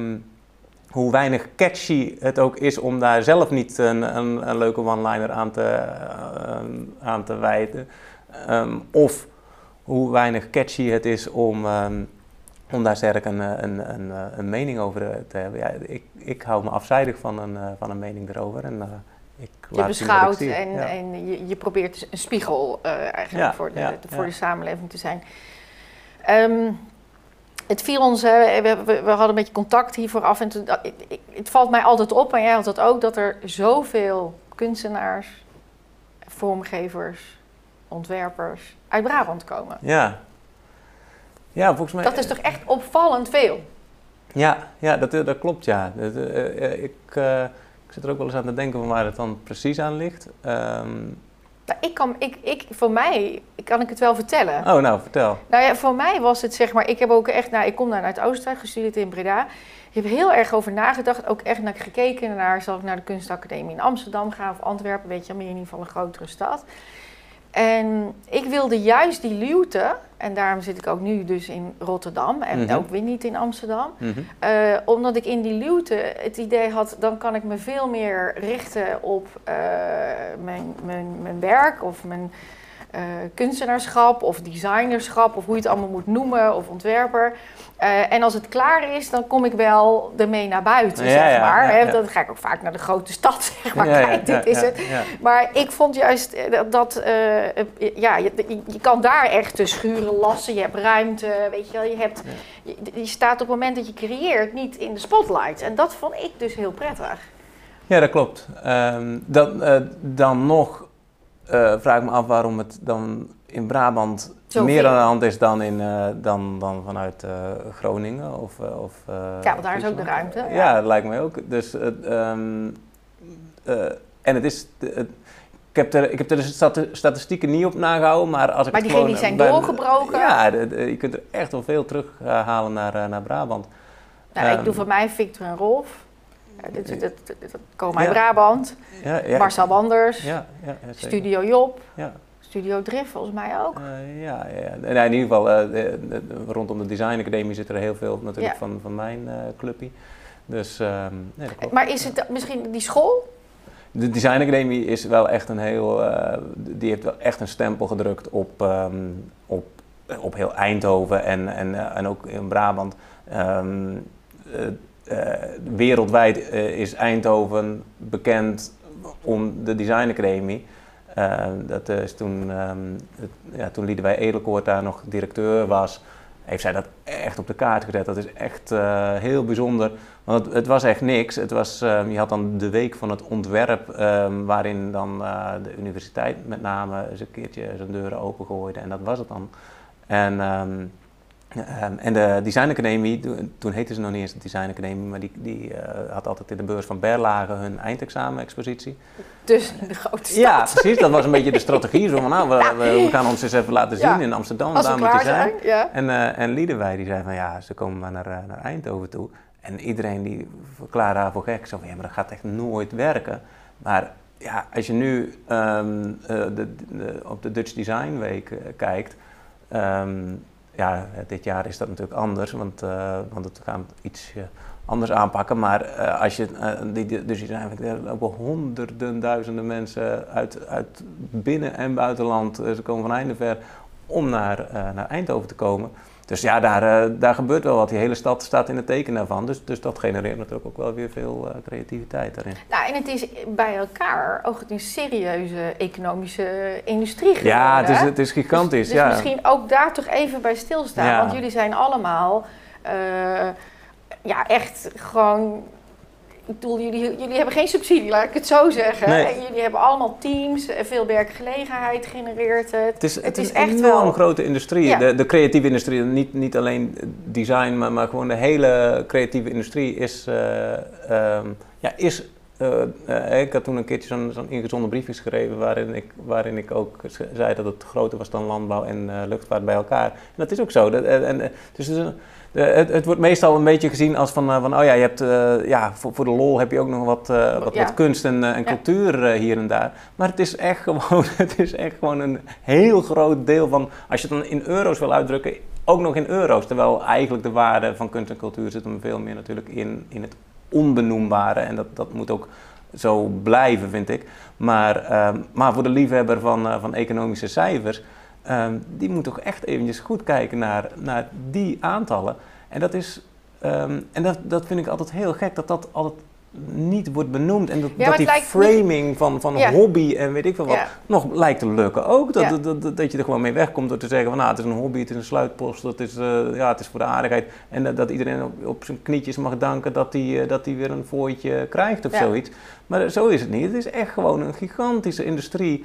hoe weinig catchy het ook is om daar zelf niet een, een, een leuke one-liner aan te, uh, aan te wijten. Um, of hoe weinig catchy het is om, um, om daar sterk een, een, een, een, mening over te hebben. Ja, ik, ik hou me afzijdig van een, van een mening erover. En, uh, ik je beschouwt en, ja. en je, je, probeert een spiegel eigenlijk ja, voor, de, ja, voor de samenleving te zijn. Um, het viel ons, we, we, we, hadden een beetje contact hier vooraf. En toen, het valt mij altijd op, en jij had dat ook, dat er zoveel kunstenaars, vormgevers, ontwerpers uit Brabant komen. Ja. Ja, volgens mij... Dat is toch echt opvallend veel? Ja, ja dat, dat klopt, ja. Dat, uh, ik, uh, ik zit er ook wel eens aan te denken van waar het dan precies aan ligt. Um... Nou, ik kan, ik, ik, voor mij kan ik het wel vertellen. Oh, nou, vertel. Nou ja, voor mij was het zeg maar, ik heb ook echt, nou, ik kom daar uit Oostenrijk, gestudeerd in Breda. Ik heb heel erg over nagedacht, ook echt naar gekeken naar, zal ik naar de kunstacademie in Amsterdam gaan of Antwerpen, weet je, maar in ieder geval een grotere stad. En ik wilde juist die luwte, en daarom zit ik ook nu dus in Rotterdam en mm -hmm. ook weer niet in Amsterdam. Mm -hmm. uh, omdat ik in die luwte het idee had, dan kan ik me veel meer richten op uh, mijn, mijn, mijn werk of mijn uh, kunstenaarschap of designerschap of hoe je het allemaal moet noemen of ontwerper. Uh, en als het klaar is, dan kom ik wel ermee naar buiten, ja, zeg ja, maar. Dan ga ik ook vaak naar de grote stad, <laughs> zeg maar. Kijk, dit is het. Maar ik vond juist dat, uh, ja, je, je, kan daar echt de schuren lassen. Je hebt ruimte, weet je wel. Je, hebt, je, je staat op het moment dat je creëert niet in de spotlight. En dat vond ik dus heel prettig. Ja, dat klopt. Um, dan, dan nog vraag ik me af waarom het dan in Brabant Zo meer aan de hand is dan, in, uh, dan, dan vanuit uh, Groningen. Of, of, ja, want daar is ook de ruimte. Ja, ja dat lijkt mij ook. Dus, um, en het is. Het, ik heb, er, ik heb er de statistieken niet op nagehouden, maar als ik Maar diegenen die zijn bij, doorgebroken? Ja, de, de, je kunt er echt wel veel terughalen naar, naar Brabant. Nou, um, ik doe voor mij Victor en Rolf. Dat, dat, dat, dat komen uit. Brabant. Ja, ja, Marcel Wanders. Ja, Studio Job. Studio Drift volgens mij ook. Uh, ja, ja. In ieder geval uh, de, de, rondom de Design Academie zit er heel veel natuurlijk ja. van, van mijn uh, clubje. Dus, um, nee, maar is het misschien die school? De Design Academie is wel echt een heel, die heeft wel echt een stempel gedrukt op, um, op, op heel Eindhoven en, en, en ook in Brabant. Um, wereldwijd is Eindhoven bekend om de Design Academie. Uh, dat is toen, um, het, ja, toen Edelkoort daar nog directeur was, heeft zij dat echt op de kaart gezet. Dat is echt heel bijzonder. Want het, was echt niks. Het was, um, je had dan de week van het ontwerp, um, waarin dan de universiteit met name eens een keertje zijn deuren opengooide. En dat was het dan. En en de Design Academie, toen heette ze nog niet eens de Design Academie, maar die, die uh, had altijd in de beurs van Berlage hun eindexamen-expositie. Dus de grote stad. Ja, precies. Dat was een beetje de strategie. Zo van, nou, we, we, we gaan ons eens even laten zien ja. in Amsterdam, daar moet je zijn. zijn ja. En, uh, en Liedewij die zei van, ja, ze komen maar naar, uh, naar Eindhoven toe. En iedereen die verklaarde haar voor gek. Zo van, ja, maar dat gaat echt nooit werken. Maar ja, als je nu um, de, de, op de Dutch Design Week kijkt... Um, ja, dit jaar is dat natuurlijk anders, want, uh, want het gaat iets anders aanpakken. Maar eh, als je, uh, die, dus er lopen honderden, duizenden mensen uit, uit binnen- en buitenland. Ze komen van einde ver om naar, naar Eindhoven te komen. Dus ja, daar, daar gebeurt wel wat. Die hele stad staat in het teken daarvan. Dus, dus dat genereert natuurlijk ook wel weer veel creativiteit daarin. Nou, en het is bij elkaar ook een serieuze economische industrie geworden. Ja, het is, het is gigantisch. Dus, dus ja. misschien ook daar toch even bij stilstaan. Ja. Want jullie zijn allemaal ja, echt gewoon. Ik bedoel, jullie, jullie hebben geen subsidie, laat ik het zo zeggen. Nee. Jullie hebben allemaal teams, veel werkgelegenheid genereert het. Het is, het, Het is is een echt wel- grote industrie. Ja. De, de creatieve industrie, niet, niet alleen design, maar, maar gewoon de hele creatieve industrie is. eh, ehm, ja, is eh, eh, ik had toen een keertje zo'n zo'n ingezonden briefje geschreven waarin ik, waarin ik ook zei dat het groter was dan landbouw en eh, luchtvaart bij elkaar. En dat is ook zo. Dat, en, dus het, is een- het, het wordt meestal een beetje gezien als van, eh, van oh ja, je hebt, eh, ja voor, voor de lol heb je ook nog wat, eh, wat, Ja. wat kunst en, eh, en cultuur eh, hier en daar. Maar het is echt gewoon, <laughs> het is echt gewoon een heel groot deel van, als je het dan in euro's wil uitdrukken, ook nog in euro's. Terwijl eigenlijk de waarde van kunst en cultuur zit hem veel meer natuurlijk in, in het onbenoembare. En dat, dat moet ook zo blijven, vind ik. Maar, ehm, maar voor de liefhebber van, eh, van economische cijfers, ehm, die moet toch echt eventjes goed kijken naar, naar die aantallen. En dat is, ehm, en dat, dat vind ik altijd heel gek, dat dat altijd niet wordt benoemd. En dat, die niet- framing van, van Ja. hobby en weet ik veel wat, Ja. nog lijkt te lukken ook. Dat, dat, dat, dat je er gewoon mee wegkomt door te zeggen van nou, het is een hobby, het is een sluitpost, het is, eh, ja, het is voor de aardigheid. En dat, dat iedereen op, op zijn knietjes mag danken dat hij eh, dat weer een fooitje krijgt of zoiets. Maar zo is het niet. Het is echt gewoon een gigantische industrie.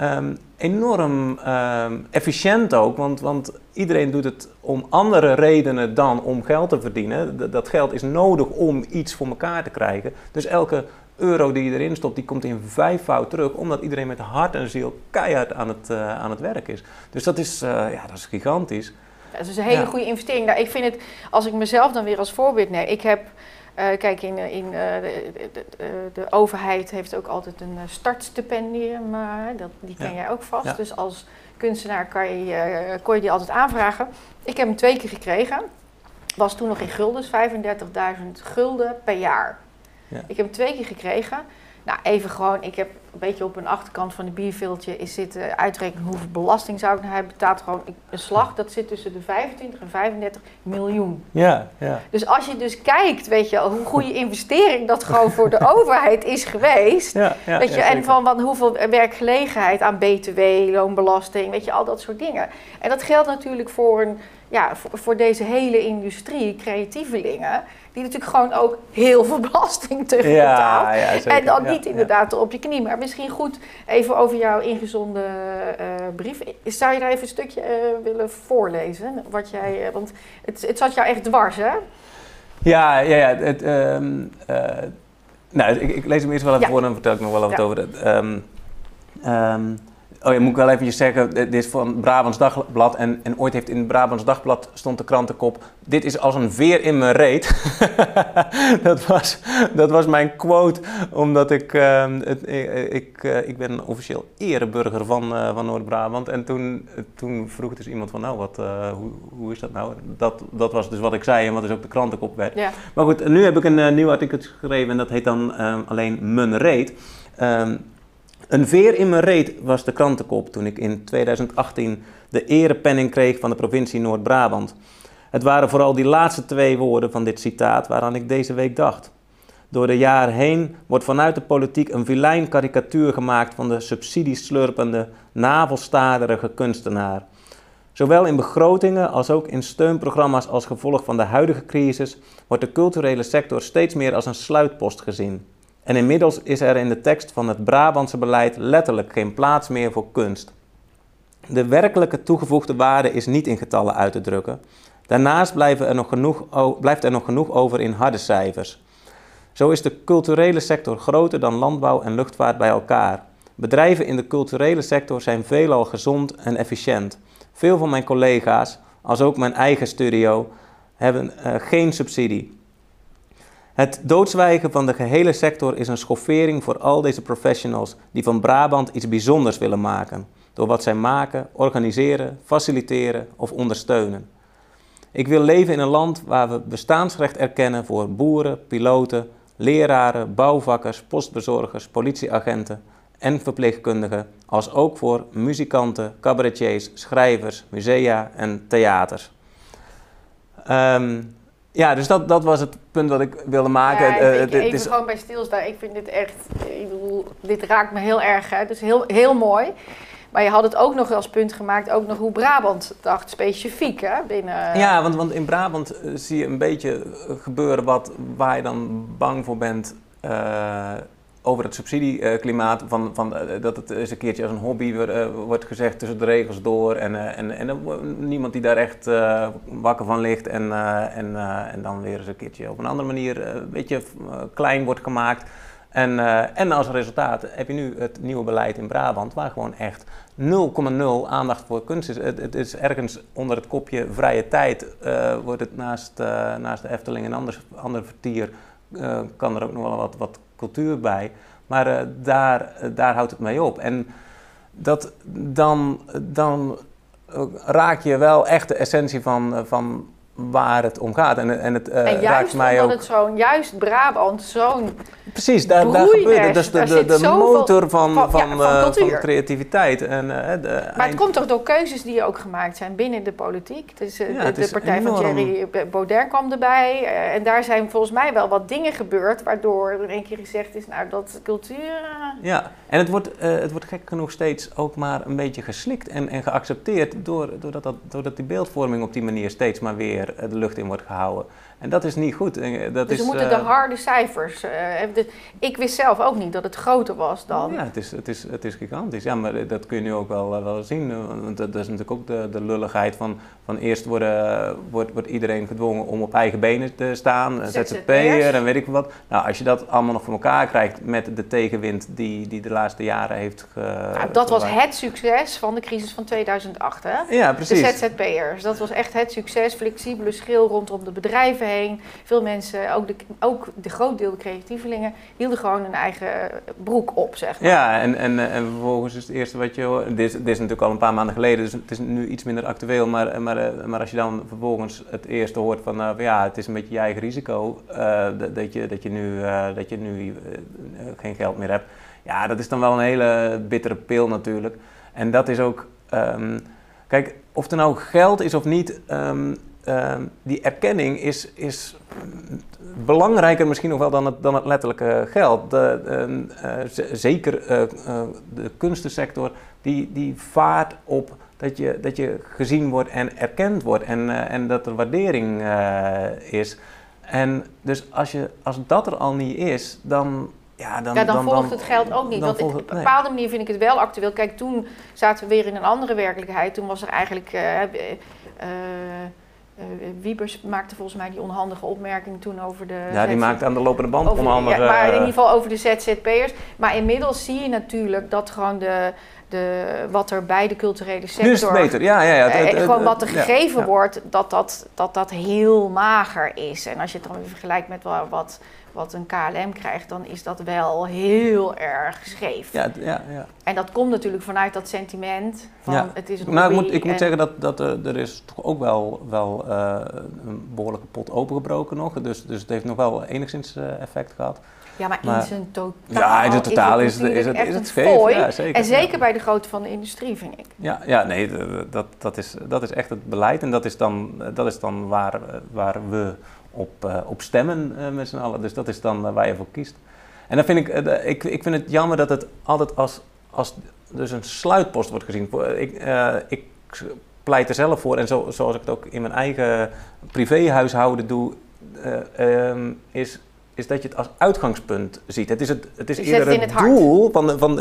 Ehm, enorm ehm, efficiënt ook, want, want iedereen doet het om andere redenen dan om geld te verdienen. D- dat geld is nodig om iets voor elkaar te krijgen. Dus elke euro die je erin stopt, die komt in vijfvoud terug, omdat iedereen met hart en ziel keihard aan het, eh, aan het werk is. Dus dat is, eh, ja, dat is gigantisch. Het is een hele Ja. goede investering. Nou, ik vind het, als ik mezelf dan weer als voorbeeld neem. Ik heb, kijk, in, in eh, de, de, de, de overheid heeft ook altijd een eh, startstipendium. eh, dat, die ken Ja. jij ook vast. Ja. Dus als kunstenaar kan je, eh, kon je die altijd aanvragen. Ik heb hem twee keer gekregen. Was toen nog in guldens, 35.000 gulden per jaar. Ja. Ik heb hem twee keer gekregen. Nou, even gewoon, ik heb een beetje op een achterkant van de bierviltje is zitten uitrekenen hoeveel belasting zou ik nou hebben. betaalt gewoon een slag, dat zit tussen de 25 en 35 miljoen. Ja, ja. Dus als je dus kijkt, weet je, hoe goede investering dat gewoon voor de <laughs> overheid is geweest. ja, ja Weet je, ja, en van wat, hoeveel werkgelegenheid aan BTW, loonbelasting, weet je, al dat soort dingen. En dat geldt natuurlijk voor, een, ja, voor, voor deze hele industrie, creatievelingen, die natuurlijk gewoon ook heel veel <laughs> belasting terugbetaalt. Ja, ja, zeker. En dan niet ja. inderdaad op je knie. Maar misschien goed even over jouw ingezonde eh, brief. Zou je daar even een stukje eh, willen voorlezen? Wat jij, eh, want het, het zat jou echt dwars, hè? Ja, ja, ja. Het, ehm, eh, nou, ik, ik lees hem eerst wel even voor en dan vertel ik nog wel wat over. Het, ehm, ehm, oh ja, moet ik wel eventjes zeggen, dit is van Brabants Dagblad en, en ooit heeft in het Brabants Dagblad stond de krantenkop, dit is als een veer in mijn reet. <laughs> dat, was, dat was mijn quote, omdat ik, ehm, het, ik, ik, eh, ik ben officieel ereburger van, eh, van Noord-Brabant en toen, toen vroeg dus iemand van, nou, wat, eh, hoe, hoe is dat nou? Dat, dat was dus wat ik zei en wat dus ook de krantenkop werd. Ja. Maar goed, nu heb ik een nieuw artikel geschreven en dat heet dan ehm, alleen Mijn Reet. Ehm, een veer in mijn reet was de krantenkop toen ik in 2018 de erepenning kreeg van de provincie Noord-Brabant. Het waren vooral die laatste twee woorden van dit citaat waaraan ik deze week dacht. Door de jaren heen wordt vanuit de politiek een vilijn karikatuur gemaakt van de subsidieslurpende, navelstaderige kunstenaar. Zowel in begrotingen als ook in steunprogramma's als gevolg van de huidige crisis wordt de culturele sector steeds meer als een sluitpost gezien. En inmiddels is er in de tekst van het Brabantse beleid letterlijk geen plaats meer voor kunst. De werkelijke toegevoegde waarde is niet in getallen uit te drukken. Daarnaast er nog genoeg, blijft er nog genoeg over in harde cijfers. Zo is de culturele sector groter dan landbouw en luchtvaart bij elkaar. Bedrijven in de culturele sector zijn veelal gezond en efficiënt. Veel van mijn collega's, als ook mijn eigen studio, hebben eh, geen subsidie. Het doodzwijgen van de gehele sector is een schoffering voor al deze professionals die van Brabant iets bijzonders willen maken, door wat zij maken, organiseren, faciliteren of ondersteunen. Ik wil leven in een land waar we bestaansrecht erkennen voor boeren, piloten, leraren, bouwvakkers, postbezorgers, politieagenten en verpleegkundigen, als ook voor muzikanten, cabaretiers, schrijvers, musea en theaters. Ehm, ja, dus dat, dat was het punt wat ik wilde maken. Ja, ik, Eh, ik, even is- gewoon bij stilstaan. Ik vind dit echt, ik bedoel, dit raakt me heel erg. Hè. Dus heel, heel mooi. Maar je had het ook nog als punt gemaakt, ook nog hoe Brabant dacht, specifiek hè, binnen... Ja, want, want in Brabant eh, zie je een beetje eh, gebeuren wat, waar je dan bang voor bent over het subsidieklimaat. Van, van, eh, dat het eens een keertje als een hobby wordt, eh, wordt gezegd tussen de regels door. En, eh, en, en niemand die daar echt wakker van ligt. En, en, en dan weer eens een keertje op een andere manier een beetje klein wordt gemaakt. En, en als resultaat heb je nu het nieuwe beleid in Brabant, waar gewoon echt 0,0 aandacht voor kunst is. Het, het is ergens onder het kopje vrije tijd, wordt het naast, naast de Efteling en ander, ander vertier, kan er ook nog wel wat, wat cultuur bij. Maar eh, daar, eh, daar houdt het mee op. En dat, dan, dan eh, raak je wel echt de essentie van, van waar het om gaat. En, en het eh, en raakt mij ook... het zo'n, juist Brabant, zo'n Precies, daar, daar gebeurt het. Dat is de, de, de motor van, van- van, ja, van eh, van creativiteit. En, eh, de Maar het komt toch door keuzes die ook gemaakt zijn binnen de politiek. Dus, Ja, de, partij van. Thierry Baudet kwam erbij. en daar zijn volgens mij wel wat dingen gebeurd... waardoor er een keer gezegd is, nou, dat cultuur... Ja, en het wordt, het wordt gek genoeg steeds ook maar een beetje geslikt en, en geaccepteerd door, doordat, dat, doordat die beeldvorming op die manier steeds maar weer de lucht in wordt gehouden. En dat is niet goed. Eh, dat dus is, we moeten eh, de harde cijfers... eh, de- ik wist zelf ook niet dat het groter was dan... Ja, het is, het, is, het is gigantisch. Ja, maar dat kun je nu ook wel, wel zien. Want dat, is natuurlijk ook de, de lulligheid van, van eerst worden, wordt, wordt iedereen gedwongen om op eigen benen te staan. ZZP'er en weet ik wat. Nou, als je dat allemaal nog voor elkaar krijgt met de tegenwind die, die de laatste jaren heeft ge, Nou, dat was het succes van de crisis van 2008, hè? Ja, De precies. ZZP'ers, dat was echt het succes. Flexibele schil rondom de bedrijven Veel mensen, ook de, ook de groot deel creatievelingen, hielden gewoon hun eigen broek op, zeg maar. Ja, en, en, eh, en vervolgens is het eerste wat je hoort. Dit, is- natuurlijk al een paar maanden geleden, dus het is nu iets minder actueel. Maar, maar, eh, maar als je dan vervolgens het eerste hoort van, eh, ja, het is een beetje je eigen risico eh, dat, je, dat je nu, eh, dat je nu eh, geen geld meer hebt. Ja, dat is dan wel een hele bittere pil natuurlijk. En dat is ook, ehm, kijk, of er nou geld is of niet, ehm, ehm, die erkenning is, is belangrijker misschien nog wel dan het, dan het letterlijke geld. De, ehm, eh, zeker eh, eh, de kunstensector, die, die vaart op dat je, dat je gezien wordt en erkend wordt en, en dat er waardering is. En dus als, je, als dat er al niet is, dan... Ja, dan, ja, dan, volgt het geld ook niet. dan Want op een nee. bepaalde manier vind ik het wel actueel. Kijk, toen zaten we weer in een andere werkelijkheid. Toen was er eigenlijk... Wiebers maakte volgens mij die onhandige opmerking toen over de... Ja, die ZZ maakt aan de lopende band andere... ja, maar in eh, ieder geval over de ZZP'ers. Maar inmiddels zie je natuurlijk dat gewoon de, de, wat er bij de culturele sector... nu is het beter, ja, ja, ja. het- Eh, het- het- gewoon wat er gegeven ja. wordt, dat dat, dat dat heel mager is. En als je het dan weer vergelijkt met wa- wat, wat een KLM krijgt, dan is dat wel heel erg scheef. Ja, ja, ja. En dat komt natuurlijk vanuit dat sentiment van Ja. het is een Nou, ik moet, ik moet en- zeggen dat, dat eh, er is toch ook wel, wel eh, een behoorlijke pot opengebroken nog. Dus, dus het heeft nog wel enigszins eh, effect gehad. Ja, maar, maar- in zijn totaal, Ja, in het totaal is het, is het, is het scheef. Ja, zeker. En zeker Ja. bij de grootte van de industrie, vind ik. Ja, ja nee, dat, dat, is, dat is echt het beleid. En dat is dan, dat is dan waar, waar we op, eh, op stemmen eh, met z'n allen. Dus dat is dan eh, waar je voor kiest. En dan vind ik, ik, ik vind het jammer dat het altijd als, als dus een sluitpost wordt gezien. Ik, ik pleit er zelf voor, en zo, zoals ik het ook in mijn eigen privéhuishouden doe, eh, ehm, is, is dat je het als uitgangspunt ziet. Het is, het, het is eerder het doel van, van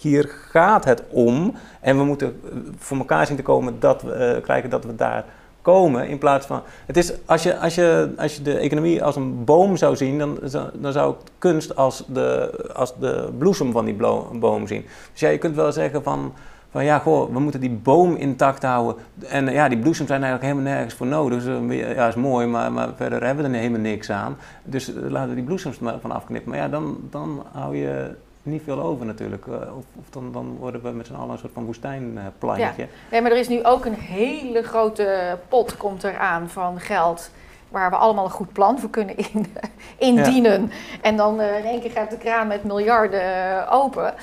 hier gaat het om. En we moeten voor elkaar zien te komen dat we krijgen dat we daar komen. In plaats van. Het is, als, je, als, je, als je de economie als een boom zou zien, dan, dan zou ik kunst als de, als de bloesem van die boom zien. Dus ja, je kunt wel zeggen van. Van ja, goh, we moeten die boom intact houden. En ja, die bloesems zijn eigenlijk helemaal nergens voor nodig. Dus eh, ja, is mooi, maar, maar verder hebben we er helemaal niks aan. Dus eh, laten we die bloesems maar van afknippen. Maar ja, dan, dan hou je niet veel over natuurlijk. Eh, Of, of dan, dan worden we met z'n allen een soort van woestijnplantje. Nee, maar er is nu ook een hele grote pot komt eraan van geld. Waar we allemaal een goed plan voor kunnen in, <laughs> indienen. En dan eh, in één keer gaat de kraan met miljarden eh, open.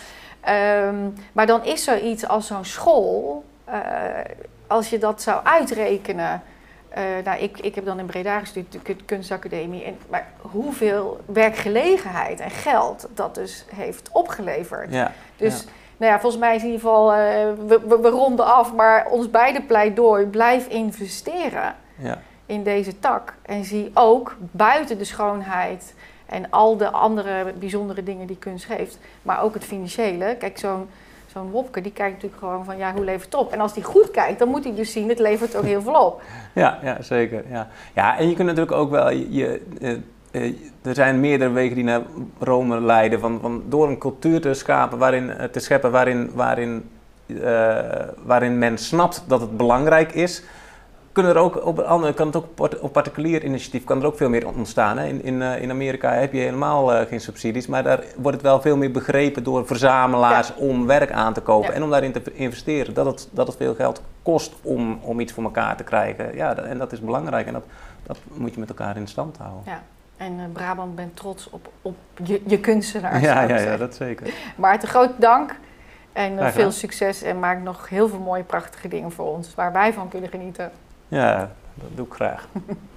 Ehm, maar dan is zoiets als zo'n school. als je dat zou uitrekenen. Eh, nou, ik, ik heb dan in Breda gestudeerd, de kun- kunstacademie. En, maar hoeveel werkgelegenheid en geld dat dus heeft opgeleverd. Ja, Dus ja. nou ja, volgens mij is in ieder geval, eh, we, we, we ronden af, maar ons beide pleidooi, blijf investeren ja. in deze tak. En zie ook buiten de schoonheid en al de andere bijzondere dingen die kunst geeft, maar ook het financiële. Kijk, zo'n zo'n Wopke, die kijkt natuurlijk gewoon van, ja, hoe levert het op? En als die goed kijkt, dan moet hij dus zien, het levert ook heel veel op. Ja, ja, zeker. Ja. ja, en je kunt natuurlijk ook wel. Je, eh, eh, er zijn meerdere wegen die naar Rome leiden. Van, van door een cultuur te, schapen waarin, eh, te scheppen waarin, waarin, waarin men snapt dat het belangrijk is. Kunnen er ook op een andere kan het ook op particulier initiatief kan er ook veel meer ontstaan. Hè? In, in, eh, in Amerika heb je helemaal eh, geen subsidies, maar daar wordt het wel veel meer begrepen door verzamelaars om werk aan te kopen Ja. en om daarin te investeren. Dat het, dat het veel geld kost om, om iets voor elkaar te krijgen. Ja, dat- en dat is belangrijk en dat, dat moet je met elkaar in stand houden. Ja. En eh, Brabant bent trots op, op je, je kunstenaars. Ja, ja, ja, dat zeker. <laughs> Maarten, groot dank. En veel succes en maak nog heel veel mooie, prachtige dingen voor ons, waar wij van kunnen genieten. Ja, dat doe ik graag. <laughs>